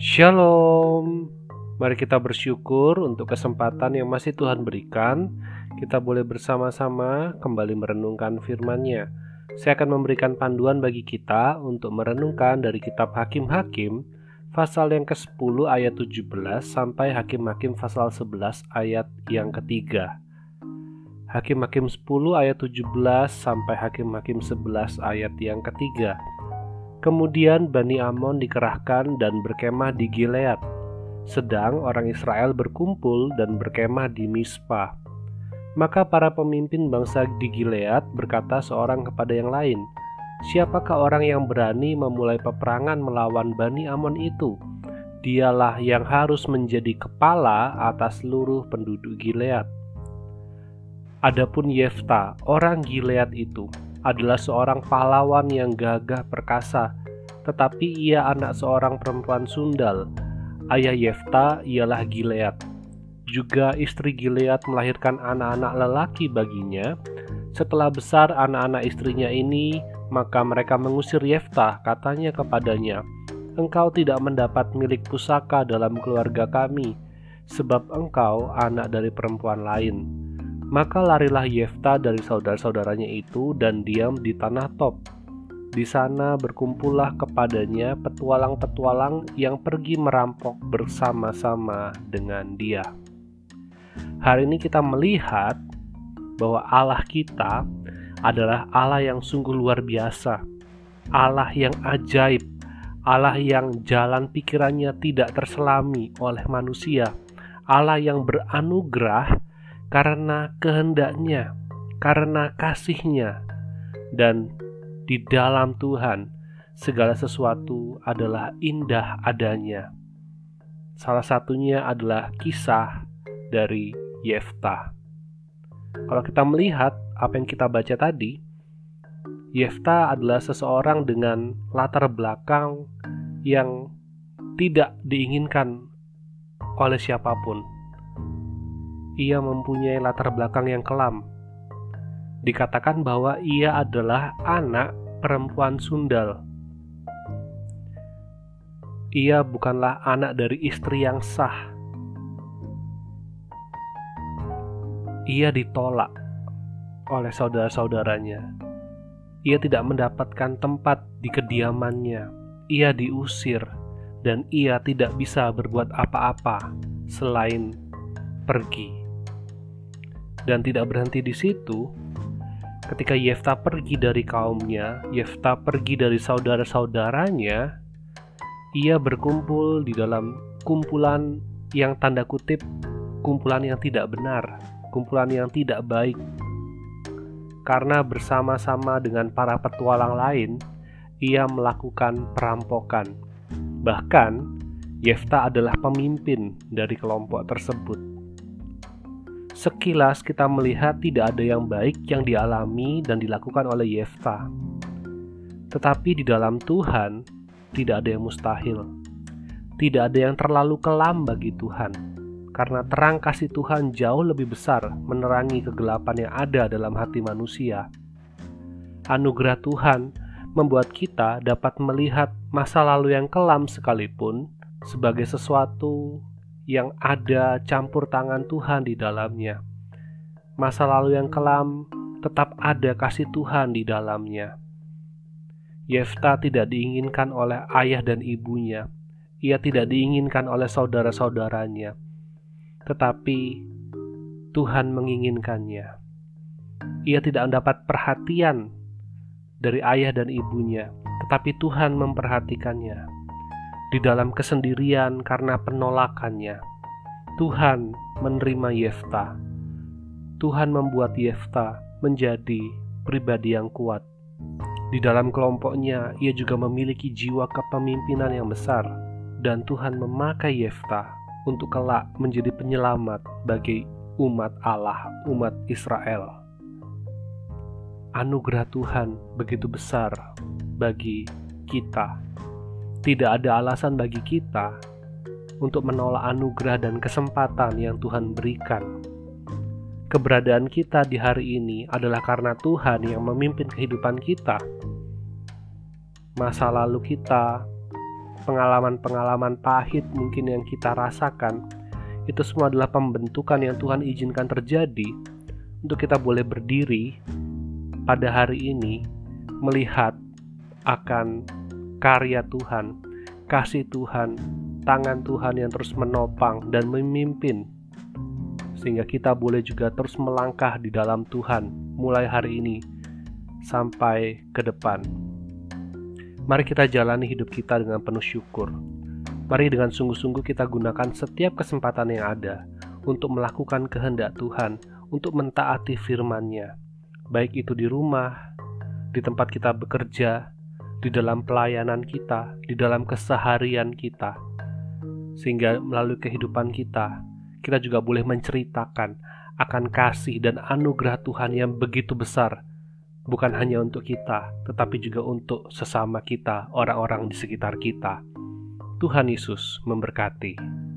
Shalom. Mari kita bersyukur untuk kesempatan yang masih Tuhan berikan. Kita boleh bersama-sama kembali merenungkan firman-Nya. Saya akan memberikan panduan bagi kita untuk merenungkan dari kitab Hakim-Hakim pasal yang ke-10 ayat 17 sampai Hakim-Hakim pasal 11 ayat yang ketiga. Hakim-Hakim 10 ayat 17 sampai Hakim-Hakim 11 ayat yang ketiga. Kemudian Bani Amon dikerahkan dan berkemah di Gilead, sedang orang Israel berkumpul dan berkemah di Mispa. Maka para pemimpin bangsa di Gilead berkata seorang kepada yang lain, Siapakah orang yang berani memulai peperangan melawan Bani Amon itu? Dialah yang harus menjadi kepala atas seluruh penduduk Gilead. Adapun Yefta, orang Gilead itu, adalah seorang pahlawan yang gagah perkasa, tetapi ia anak seorang perempuan sundal. Ayah Yefta ialah Gilead. Juga istri Gilead melahirkan anak-anak lelaki baginya. Setelah besar anak-anak istrinya ini, maka mereka mengusir Yefta, katanya kepadanya, Engkau tidak mendapat milik pusaka dalam keluarga kami, sebab engkau anak dari perempuan lain. Maka larilah Yefta dari saudara-saudaranya itu dan diam di tanah Top. Di sana berkumpullah kepadanya petualang-petualang yang pergi merampok bersama-sama dengan dia. Hari ini kita melihat bahwa Allah kita adalah Allah yang sungguh luar biasa, Allah yang ajaib, Allah yang jalan pikirannya tidak terselami oleh manusia, Allah yang beranugerah karena kehendaknya, karena kasihnya, dan di dalam Tuhan segala sesuatu adalah indah adanya. Salah satunya adalah kisah dari Yefta. Kalau kita melihat apa yang kita baca tadi, Yefta adalah seseorang dengan latar belakang yang tidak diinginkan oleh siapa pun ia mempunyai latar belakang yang kelam. Dikatakan bahwa ia adalah anak perempuan sundal. Ia bukanlah anak dari istri yang sah. Ia ditolak oleh saudara-saudaranya. Ia tidak mendapatkan tempat di kediamannya. Ia diusir, dan ia tidak bisa berbuat apa-apa selain pergi. Dan tidak berhenti di situ, ketika Yefta pergi dari kaumnya, Yefta pergi dari saudara-saudaranya, ia berkumpul di dalam kumpulan yang tanda kutip kumpulan yang tidak benar, kumpulan yang tidak baik. Karena bersama-sama dengan para petualang lain, ia melakukan perampokan. Bahkan, Yefta adalah pemimpin dari kelompok tersebut. Sekilas kita melihat tidak ada yang baik yang dialami dan dilakukan oleh Yefta. Tetapi di dalam Tuhan tidak ada yang mustahil. Tidak ada yang terlalu kelam bagi Tuhan. Karena terang kasih Tuhan jauh lebih besar menerangi kegelapan yang ada dalam hati manusia. Anugerah Tuhan membuat kita dapat melihat masa lalu yang kelam sekalipun sebagai sesuatu yang ada campur tangan Tuhan di dalamnya. Masa lalu yang kelam tetap ada kasih Tuhan di dalamnya. Yefta tidak diinginkan oleh ayah dan ibunya. Ia tidak diinginkan oleh saudara-saudaranya. Tetapi Tuhan menginginkannya. Ia tidak mendapat perhatian dari ayah dan ibunya, tetapi Tuhan memperhatikannya di dalam kesendirian karena penolakannya. Tuhan menerima Yefta. Tuhan membuat Yefta menjadi pribadi yang kuat. Di dalam kelompoknya, ia juga memiliki jiwa kepemimpinan yang besar, dan Tuhan memakai Yefta untuk kelak menjadi penyelamat bagi umat Allah, umat Israel. Anugerah Tuhan begitu besar bagi kita tidak ada alasan bagi kita untuk menolak anugerah dan kesempatan yang Tuhan berikan. Keberadaan kita di hari ini adalah karena Tuhan yang memimpin kehidupan kita. Masa lalu kita pengalaman-pengalaman pahit mungkin yang kita rasakan, itu semua adalah pembentukan yang Tuhan izinkan terjadi untuk kita boleh berdiri pada hari ini melihat akan karya Tuhan, kasih Tuhan, tangan Tuhan yang terus menopang dan memimpin sehingga kita boleh juga terus melangkah di dalam Tuhan mulai hari ini sampai ke depan. Mari kita jalani hidup kita dengan penuh syukur. Mari dengan sungguh-sungguh kita gunakan setiap kesempatan yang ada untuk melakukan kehendak Tuhan, untuk mentaati firman-Nya, baik itu di rumah, di tempat kita bekerja, di dalam pelayanan kita, di dalam keseharian kita, sehingga melalui kehidupan kita, kita juga boleh menceritakan akan kasih dan anugerah Tuhan yang begitu besar, bukan hanya untuk kita, tetapi juga untuk sesama kita, orang-orang di sekitar kita. Tuhan Yesus memberkati.